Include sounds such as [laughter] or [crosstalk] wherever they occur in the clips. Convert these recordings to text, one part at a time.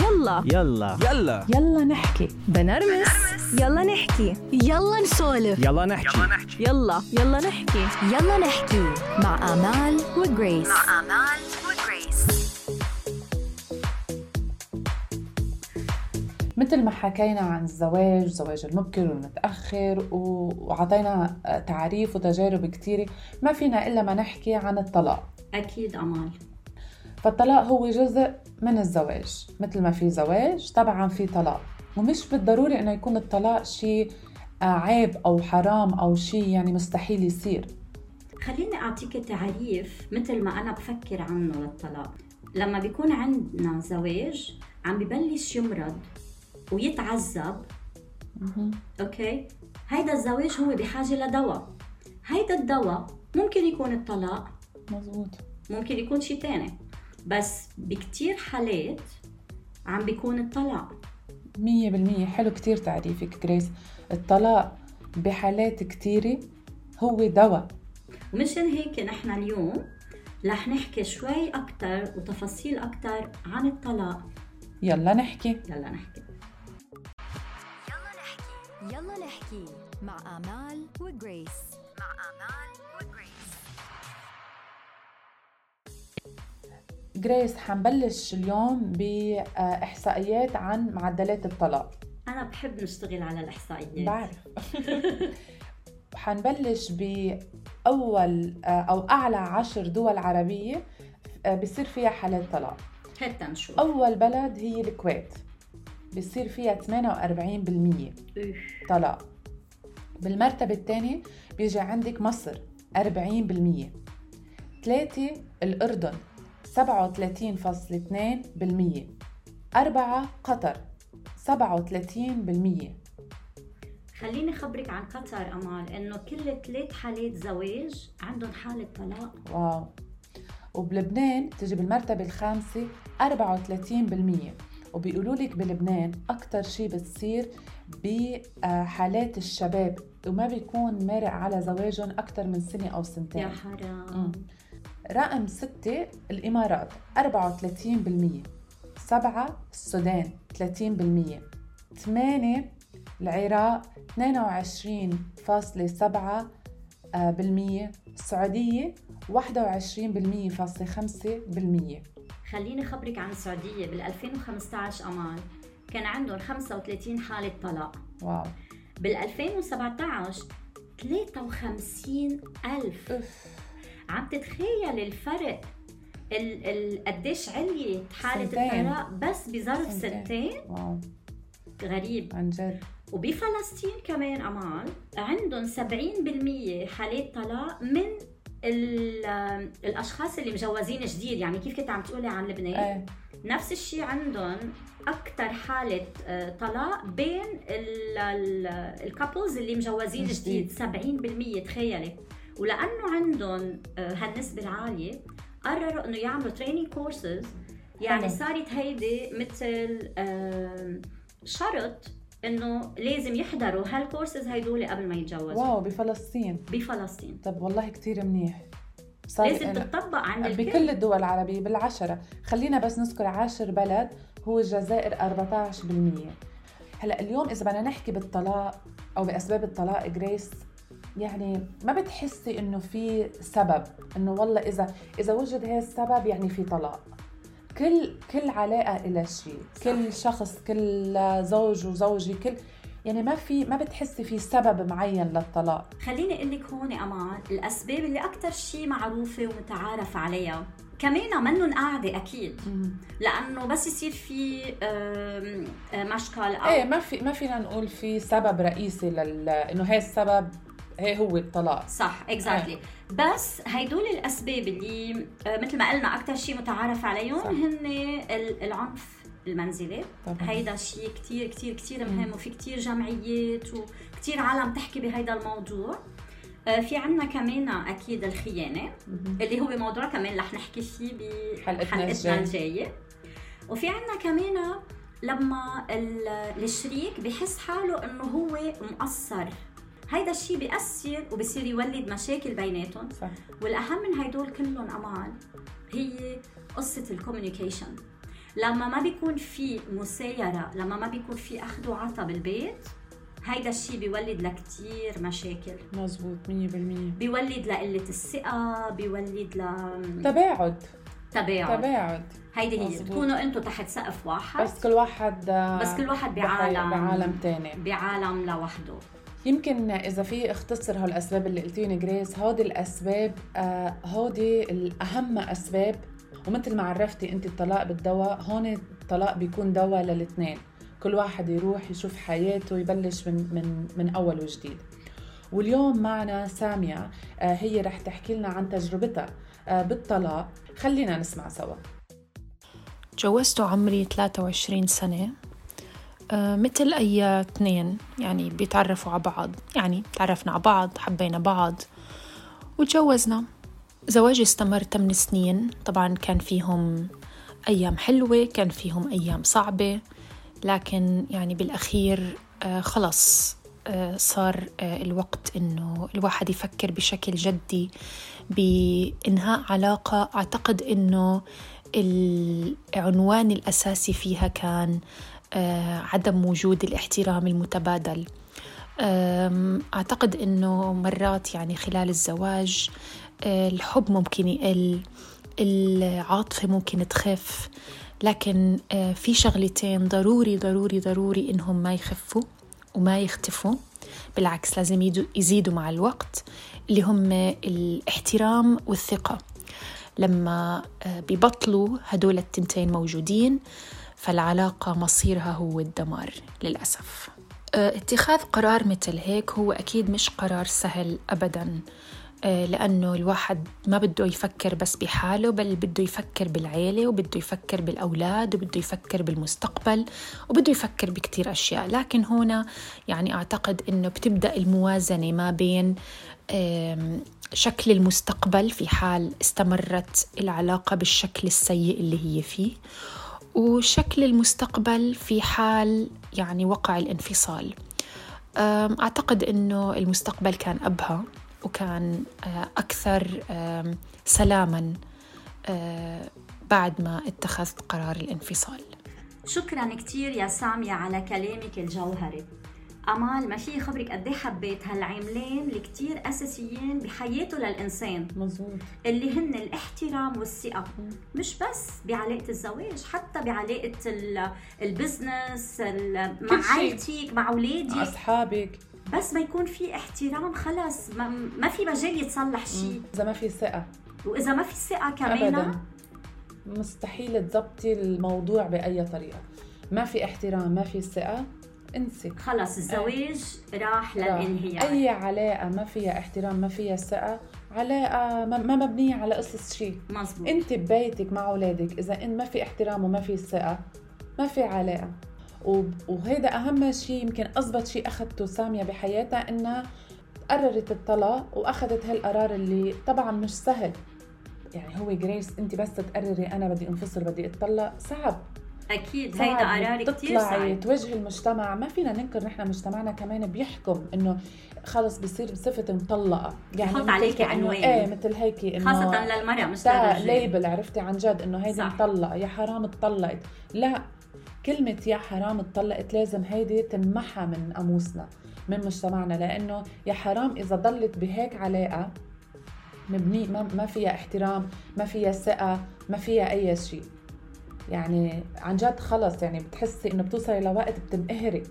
يلا. يلا. يلا. يلا نحكي. بنرمس. يلا نحكي. يلا نسولف. يلا نحكي. يلا يلا. نحكي. يلا نحكي. مع آمال وجريس. مع آمال وجريس. مثل ما حكينا عن الزواج الزواج المبكر والمتأخر وعطينا تعريف وتجارب كتيرة ما فينا إلا ما نحكي عن الطلاق. أكيد أمال. فالطلاق هو جزء من الزواج مثل ما في زواج طبعا في طلاق. ومش بالضروري إنه يكون الطلاق شيء آه، عيب أو حرام أو شيء يعني مستحيل يصير. خليني أعطيك تعريف مثل ما أنا بفكر عنه للطلاق. لما بيكون عندنا زواج عم ببلش يمرض ويتعذب أوكي؟ هيدا الزواج هو بحاجة لدواء. هيدا الدواء ممكن يكون الطلاق مزبوط. ممكن يكون شيء تاني. بس بكتير حالات عم بيكون الطلاق. مية بالمية. حلو كتير تعريفك جريس. الطلاق بحالات كتيرة هو دواء. ومشان هيك نحن اليوم رح نحكي شوي أكتر وتفاصيل أكتر عن الطلاق. يلا نحكي. يلا نحكي. يلا نحكي مع آمال وجريس. مع آمال جريس حنبلش اليوم بإحصائيات عن معدلات الطلاق. أنا بحب نشتغل على الإحصائيات. بعرف. [laughs] حنبلش بأول أو أعلى عشر دول عربية آه، بصير فيها حالات طلاق. هات نشوف. أول بلد هي الكويت. بصير فيها 48% أوف. طلاق. بالمرتبة الثانية بيجي عندك مصر 40% ثلاثة الأردن 37.2% أربعة قطر 37% خليني خبرك عن قطر أمال إنه كل ثلاث حالات زواج عندهم حالة طلاق. واو. وبلبنان تجي بالمرتبة الخامسة 34% وبيقولوا لك بلبنان أكتر شي بتصير بحالات الشباب وما بيكون مارق على زواجهم أكتر من سنة أو سنتين. يا حرام. رقم ستة الإمارات 34% سبعة السودان 30% ثمانية العراق 22.7% آه، بالمية. السعودية 21.5% خليني خبرك عن السعودية. بال 2015 أمال كان عندهم 35 حالة طلاق. واو. بال 2017 53 ألف. أوف. عم تتخيل الفرق ال ال قديش عليت حالة. الطلاق بس بظرف سنتين. واو. غريب. عن جد. وبفلسطين كمان أمال عندهم 70% حالات طلاق من ال- الأشخاص اللي مجوزين جديد. يعني كيف كنت عم تقولي عن لبنان؟ إيه. نفس الشيء عندهم أكثر حالة آه، طلاق بين ال couples اللي مجوزين جديد. جديد. 70% تخيلي. ولأنه عندهم آه، هالنسبة العالية قرروا إنه يعملوا training courses يعني. صارت هيدي مثل شرط إنه لازم يحضروا هالكورسز هيدول قبل ما يتجوزوا. wow بفلسطين. بفلسطين. طب والله كتير منيح. لازم إن- تطبق عند الكل. بكل الدول العربية بالعشرة. خلينا بس نذكر عاشر بلد هو الجزائر 14% هلأ اليوم إذا بدنا نحكي بالطلاق أو بأسباب الطلاق جريس يعني ما بتحسي إنه في سبب إنه والله إذا إذا وجد هذا السبب يعني في طلاق. كل كل علاقة إلها شيء كل شخص كل زوج وزوجة كل يعني ما في ما بتحسي في سبب معين للطلاق. خليني أقول لك هون أمان الأسباب اللي أكثر شيء معروفة ومتعارف عليها كمان منن قاعدة أكيد. لأنه بس يصير في مشكل أو إيه ما في ما فينا نقول في سبب رئيسي لل إنه هي السبب هي هو الطلاق. صح اكزاكتلي بس هيدول الأسباب اللي آه، مثل ما قلنا أكثر شيء متعارف عليهم صح. هن ال- العنف المنزلي. طبعا. هيدا شيء كتير كتير كتير مهم وفي كتير جمعيات وكتير عالم تحكي بهيدا الموضوع. آه، في عنا كمان أكيد الخيانة. اللي هو موضوع كمان رح نحكي فيه حلقتنا بحلقتنا الجاية. الجاية. وفي عنا كمان لما ال- الشريك بحس حاله إنه هو مقصر. هيدا الشيء بيأثر وبصير يولد مشاكل بيناتهم. صح. والأهم من هدول كلهم أمان هي قصة ال communication. لما ما بيكون في مسايرة لما ما بيكون في أخذ وعطا بالبيت هيدا الشيء بيولد لكتير مشاكل. مزبوط 100% بيولد لقلة الثقة بيولد ل تباعد. تباعد. تباعد. هيدي هي مزبوط. تكونوا أنتم تحت سقف واحد. بس كل واحد آه، بس كل واحد بعالم بعالم تاني. بعالم لوحده. يمكن إذا في اختصر هالأسباب اللي قلتيهم جريس هودي الأسباب آه هودي الأهم أسباب ومثل ما عرفتي أنت الطلاق بالدواء هون الطلاق بيكون دواء للاثنين كل واحد يروح يشوف حياته يبلش من من من أول وجديد. واليوم معنا سامية آه هي رح تحكي لنا عن تجربتها آه بالطلاق. خلينا نسمع سوا. تجوزت عمري 23 سنة. مثل أي اثنين يعني بيتعرفوا على بعض. يعني تعرفنا على بعض حبينا بعض وتجوزنا. زواجي استمر 8 سنين. طبعا كان فيهم أيام حلوة كان فيهم أيام صعبة لكن يعني بالأخير آه، خلص آه، صار آه، الوقت إنه الواحد يفكر بشكل جدي بإنهاء علاقة. أعتقد إنه العنوان الأساسي فيها كان آه، عدم وجود الاحترام المتبادل. أعتقد أنه مرات يعني خلال الزواج آه، الحب ممكن يقل العاطفة ممكن تخف لكن آه، في شغلتين ضروري ضروري ضروري إنهم ما يخفوا وما يختفوا. بالعكس لازم يدو- يزيدوا مع الوقت اللي هم الاحترام والثقة. لما آه، بيبطلوا هدول التنتين موجودين فالعلاقة مصيرها هو الدمار للأسف. آه، اتخاذ قرار مثل هيك هو أكيد مش قرار سهل أبدا. آه، لأنه الواحد ما بده يفكر بس بحاله بل بده يفكر بالعيلة وبده يفكر بالأولاد وبده يفكر بالمستقبل وبده يفكر بكتير أشياء. لكن هنا يعني أعتقد أنه بتبدأ الموازنة ما بين شكل المستقبل في حال استمرت العلاقة بالشكل السيء اللي هي فيه وشكل المستقبل في حال يعني وقع الانفصال. أعتقد أنه المستقبل كان أبهى وكان آه، أكثر سلاما آه، بعد ما اتخذت قرار الانفصال. شكرا كثير يا سامية على كلامك الجوهري. أمال ما في خبرك قد إيه حبيت هالعملين اللي كتير أساسيين بحياته للإنسان؟ مزبوط اللي هن الاحترام والثقة. مش بس بعلاقة الزواج حتى بعلاقة ال- البزنس مع. عائلتك مع أولادك أصحابك. بس ما يكون في احترام خلص. ما, ما في مجال يتصلح شيء. إذا ما في ثقة. وإذا ما في ثقة كمان مستحيل تزبطي الموضوع بأي طريقة. ما في احترام ما في ثقة. انسي. خلص الزواج راح للانهيار. أي علاقة ما فيها احترام ما فيها ثقة علاقة ما مبنية على قصص شيء مزبوط انت ببيتك مع أولادك إذا إن ما في احترام وما في ثقة ما في علاقة. وهيدا أهم شيء يمكن اضبط شيء أخذته سامية بحياتها إنها قررت الطلاق وأخذت هالقرار اللي طبعا مش سهل. يعني هو جريس أنت بس تقرري أنا بدي أنفصل بدي أتطلق صعب. أكيد. هيدا قرار كثير صعب. توجهي المجتمع. ما فينا ننكر نحن مجتمعنا كمان بيحكم إنه خلص بصير بصفة مطلقة. يعني بحط إنه- عنوان. إيه مثل هيك إنه خاصة للمرأة مش تا للرجال. ليبل عرفتي؟ عن جد إنه هيدي. مطلقة. يا حرام اتطلقت. لا كلمة يا حرام اتطلقت لازم هيدي تنمحى من قاموسنا من مجتمعنا. لأنه يا حرام إذا ضلت بهيك علاقة مبني ما, ما فيها احترام ما فيها ثقة ما فيها أي شيء. يعني عن جد خلص يعني بتحسي إنه بتوصلي لوقت بتنقهري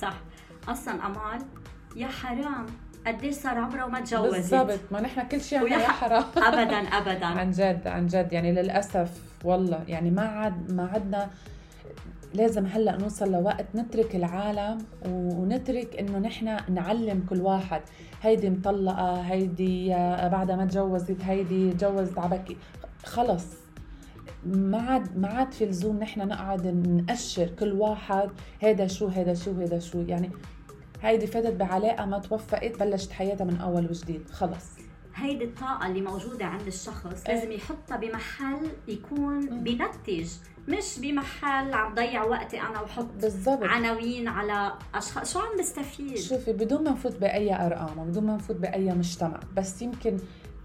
صح. أصلا أمال يا حرام. قديش صار عمرها وما تجوزت؟ بالضبط. ما نحن كل شيء عنا يا حرام. [laughs] ابدا ابدا. عن جد عن جد. يعني للأسف والله. يعني ما عاد ما عدنا لازم هلأ نوصل لوقت نترك العالم ونترك إنه نحن نعلم كل واحد. هيدي مطلقة هيدي آه، بعدها ما تجوزت هيدي تجوزت عبكي خلص. ما عاد ما عاد في لزوم نحن نقعد نأشر كل واحد هيدا شو هيدا شو هيدا شو. يعني هيدي فاتت بعلاقة ما توفقت بلشت حياتها من أول وجديد. خلص. هيدي الطاقة اللي موجودة عند الشخص إيه. لازم يحطها بمحل يكون بينتج مش بمحل عم ضيع وقتي أنا وحط بالضبط. عناوين على أشخاص. شو عم بستفيد؟ شوفي بدون ما نفوت بأي أرقام وبدون ما نفوت بأي مجتمع بس يمكن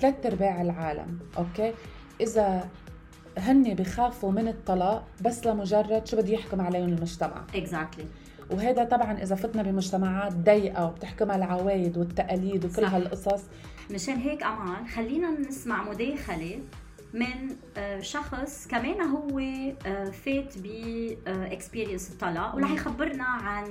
ثلاث أرباع العالم okay؟ إذا هن بخافوا من الطلاق بس لمجرد شو بده يحكم عليهم المجتمع. exactly وهذا طبعا إذا فتنا بمجتمعات ضيقة وبتحكمها العوايد والتقاليد وكل صح. هالقصص. مشان هيك أمان خلينا نسمع مداخلة من آه، شخص كمان هو آه، فات ب experience الطلاق ورح يخبرنا عن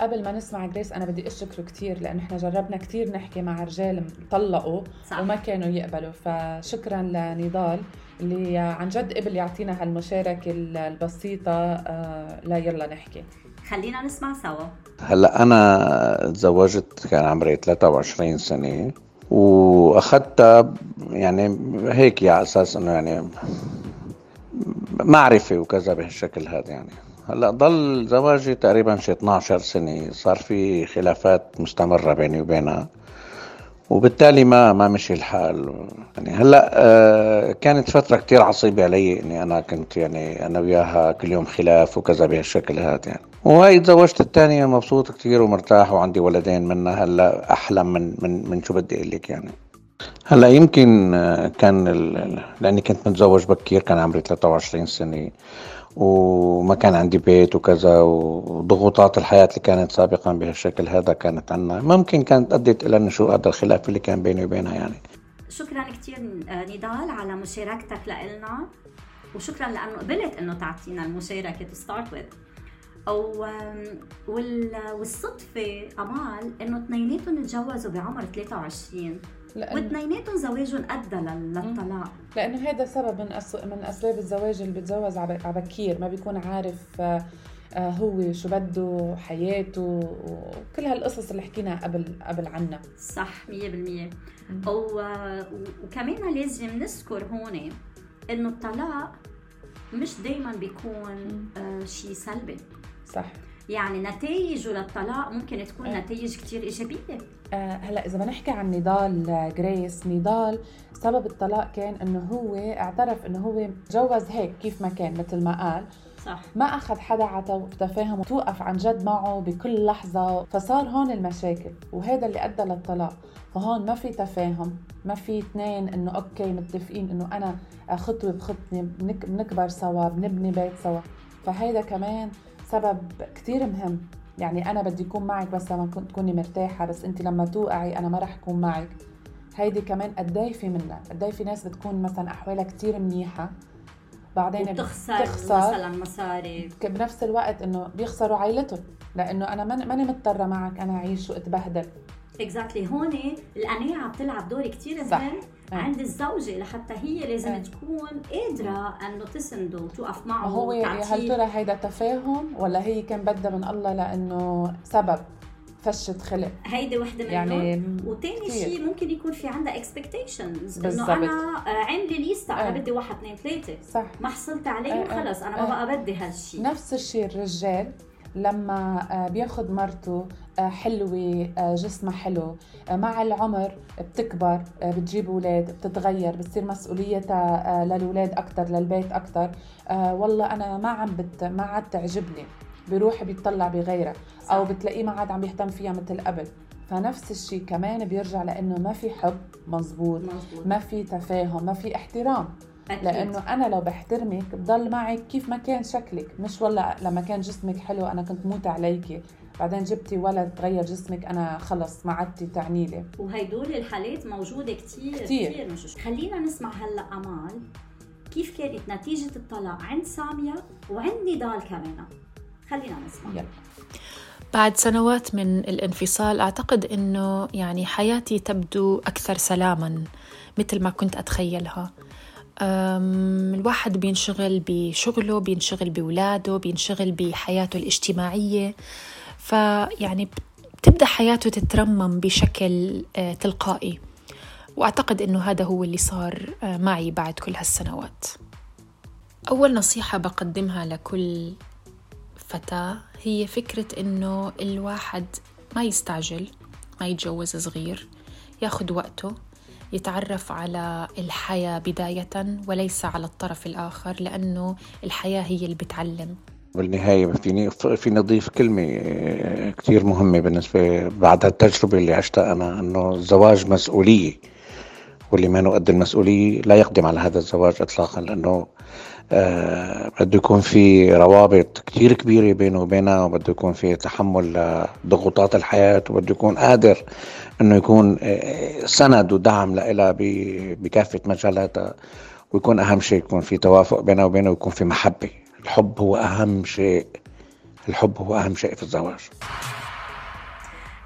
قبل ما نسمع جريس أنا بدي أشكره كثير لأنه إحنا جربنا كثير نحكي مع رجال طلقوا صح. وما كانوا يقبلوا. فشكرا لنضال اللي عن جد قبل يعطينا هالمشاركة البسيطة آه، لا يلا نحكي. خلينا نسمع سوا. هلأ أنا تزوجت كان عمري 23 سنة واخذتها يعني هيك على أساس إنه يعني معرفة وكذا بهالشكل هذا يعني. هلا ضل زواجي تقريبا شي 12 سنة. صار في خلافات مستمرة بيني وبينها وبالتالي ما ما مشي الحال. يعني هلا آه، كانت فترة كتير عصيبة علي إني أنا كنت يعني أنا وياها كل يوم خلاف وكذا بهالشكل هذا يعني. وهي تزوجت الثانية مبسوط كتير ومرتاح وعندي ولدين منها. هلا احلم من من من شو بدي أقول لك يعني. هلا يمكن آه، كان لأني كنت متزوج بكير كان عمري 23 سنة. وما كان عندي بيت وكذا وضغوطات الحياة اللي كانت سابقا بهالشكل هذا كانت عنا. ممكن كانت أدت إلى نشوء هذا الخلاف اللي كان بيني وبينها يعني. شكرا كثير نضال على مشاركتك لنا وشكرا لأنه قبلت إنه تعطينا المشاركة to start with أو وال... والصدفة أمان إنه اثنيناتهم تجوزوا بعمر 23 لأن واثنيناتهم زواجهم ادى لل- للطلاق. لأنه هذا سبب من أس... من أسباب الزواج اللي بتزوج عب- عبكير. ما بيكون عارف آه، آه، هو شو بده حياته وكل هالقصص اللي حكينا قبل قبل عنها صح 100% و... وكمان لازم نذكر هون إنه الطلاق مش دائما بيكون آه شيء سلبي. صح. يعني نتائجه للطلاق ممكن تكون آه. نتائج كتير إيجابية. آه، هلا إذا بنحكي عن نضال آه، جريس نضال سبب الطلاق كان إنه هو اعترف إنه هو تجوز هيك كيف ما كان مثل ما قال. صح. ما أخذ حدا على تفاهم وتوقف عن جد معه بكل لحظة. فصار هون المشاكل وهذا اللي أدى للطلاق. فهون ما في تفاهم ما في اثنين إنه okay متفقين إنه أنا خطوة بخطني بنك- بنكبر سوا بنبني بيت سوا. فهيدا كمان سبب كتير مهم. يعني أنا بدي اكون معك بس لما تكوني مرتاحة بس انت لما توقعي أنا ما رح أكون معك. هيدي كمان قداي في منها؟ قداي في ناس بتكون مثلا أحوالها كتير منيحة بعدين بتخسر. مثلا مصاري. بنفس الوقت إنه بيخسروا عائلتهم لأنه أنا ماني مضطرة معك أنا اعيش وأتبهدل اكزاكتلي هون القناعة بتلعب دور كتير صح. مهم آه. عند الزوجة لحتى هي لازم آه. تكون قادرة انه تسنده وتوقف معه هو هل وتعطيه ترى هيدا تفاهم ولا هي كان بدها من الله لأنه سبب فشت خلق هيدي وحدة منهم يعني وتاني كتير. شيء ممكن يكون في عندها اكسبكتيشنز. إنه أنا آه، عامله ليستا أنا. بدي واحد اثنين ثلاثة صح ما حصلت عليه آه، آه، خلص أنا ما. بقى بدي هالشيء نفس الشيء الرجال لما آه، بياخد مرته آه، حلوة آه، جسمها حلو مع العمر بتكبر بتجيب أولاد بتتغير بتصير مسؤوليتها للأولاد أكتر للبيت أكتر. آه، والله أنا ما عم بت... ما عاد تعجبني بيروح بيطلع بغيرها أو. بتلاقيه ما عاد عم يهتم فيها مثل قبل. فنفس الشيء كمان بيرجع لأنه ما في حب مزبوط مزبوط. ما في تفاهم ما في احترام. أكيد. لأنه أنا لو بحترمك بضل معك كيف ما كان شكلك. مش والله لما كان جسمك حلو أنا كنت موت عليكي. بعدين جبتي ولد تغير جسمك أنا خلص ما عدتي تعني لي. وهيدول الحالات موجودة كتير كتير. كتير, مش خلينا نسمع هلا أمال كيف كانت نتيجة الطلاق عند سامية وعند نضال كمان خلينا نسمع. يلا. بعد سنوات من الانفصال أعتقد أنه يعني حياتي تبدو أكثر سلاما مثل ما كنت أتخيلها. الواحد بينشغل بشغله بينشغل بولاده بينشغل بحياته الاجتماعية. فيعني بتبدأ حياته تترمم بشكل آه، تلقائي. وأعتقد أنه هذا هو اللي صار آه، معي بعد كل هالسنوات. أول نصيحة بقدمها لكل فتاة هي فكرة إنه الواحد ما يستعجل ما يتجوز صغير ياخد وقته يتعرف على الحياة بداية وليس على الطرف الآخر لأنه الحياة هي اللي بتعلم. بالنهاية فيني فيني أضيف كلمة آه، كتير مهمة بالنسبة بعد التجربة اللي عشتها أنا إنه الزواج مسؤولية واللي ما قد المسؤولية لا يقدم على هذا الزواج إطلاقا لأنه بده يكون في روابط كثير كبيرة بينه وبينها وبده يكون في تحمل ضغوطات الحياة وبده يكون قادر إنه يكون آه، سند ودعم لها بكافة مجالاتها ويكون أهم شيء يكون في توافق بينه وبينه ويكون في محبة. الحب هو أهم شيء. الحب هو أهم شيء في الزواج.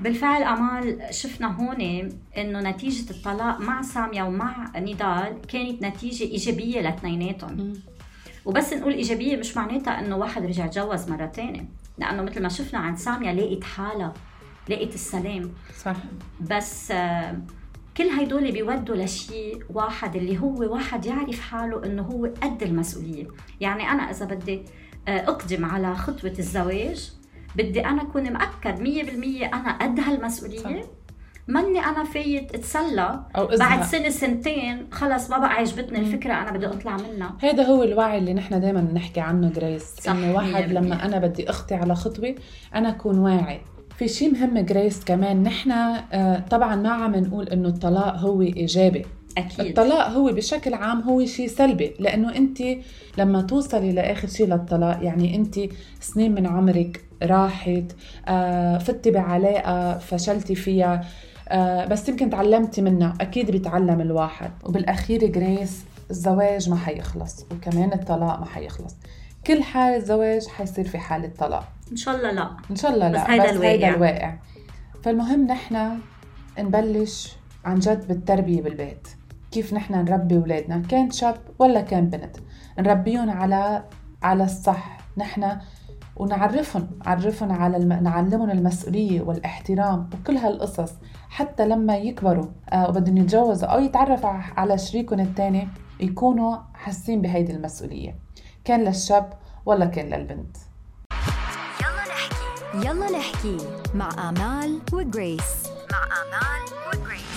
بالفعل أمال شفنا هون إنه نتيجة الطلاق مع سامية ومع نضال كانت نتيجة إيجابية لاثنيناتهم. وبس نقول إيجابية مش معناتها إنه واحد رجع تجوز مرة ثانية لأنه مثل ما شفنا عند سامية لقيت حالها لقيت السلام. صح. بس آه، كل هيدول بيودوا لشيء واحد اللي هو واحد يعرف حاله إنه هو قد المسؤولية. يعني أنا إذا بدي آه، أقدم على خطوة الزواج بدي أنا أكون مأكد 100% أنا قد هالمسؤولية. صح. ماني أنا فايت اتسلى أو بعد سنة سنتين خلص ما بقى عجبتني الفكرة أنا بدي أطلع منها. هذا هو الوعي اللي نحن دائما بنحكي عنه جريس. إنه واحد لما أنا بدي أخطي على خطوة أنا أكون واعي. في شيء مهم جريس كمان نحن آه، طبعا ما عم نقول إنه الطلاق هو إيجابي. أكيد. الطلاق هو بشكل عام هو شيء سلبي لأنه أنت لما توصلي لآخر شيء للطلاق يعني أنت سنين من عمرك راحت آه فتي بعلاقة فشلتي فيها. بس يمكن تعلمتي منها. أكيد بيتعلم الواحد. وبالأخير جريس الزواج ما حيخلص وكمان الطلاق ما حيخلص. كل حالة زواج حيصير في حالة طلاق إن شاء الله لا. إن شاء الله لا بس هيدا الواقع. هيدا الواقع. فالمهم نحن نبلش عن جد بالتربية بالبيت. كيف نحن نربي أولادنا؟ كان شاب ولا كان بنت؟ نربيهم على على الصح. نحن ونعرفهم نعرفهم على الم... نعلمهم المسؤولية والاحترام وكل هالقصص حتى لما يكبروا. آه وبدهم يتجوزوا أو يتعرفوا على شريكهم الثاني يكونوا حاسين بهيدي المسؤولية. كان للشاب ولا كان للبنت يلا نحكي. يلا نحكي مع آمال وجريس. مع آمال وجريس.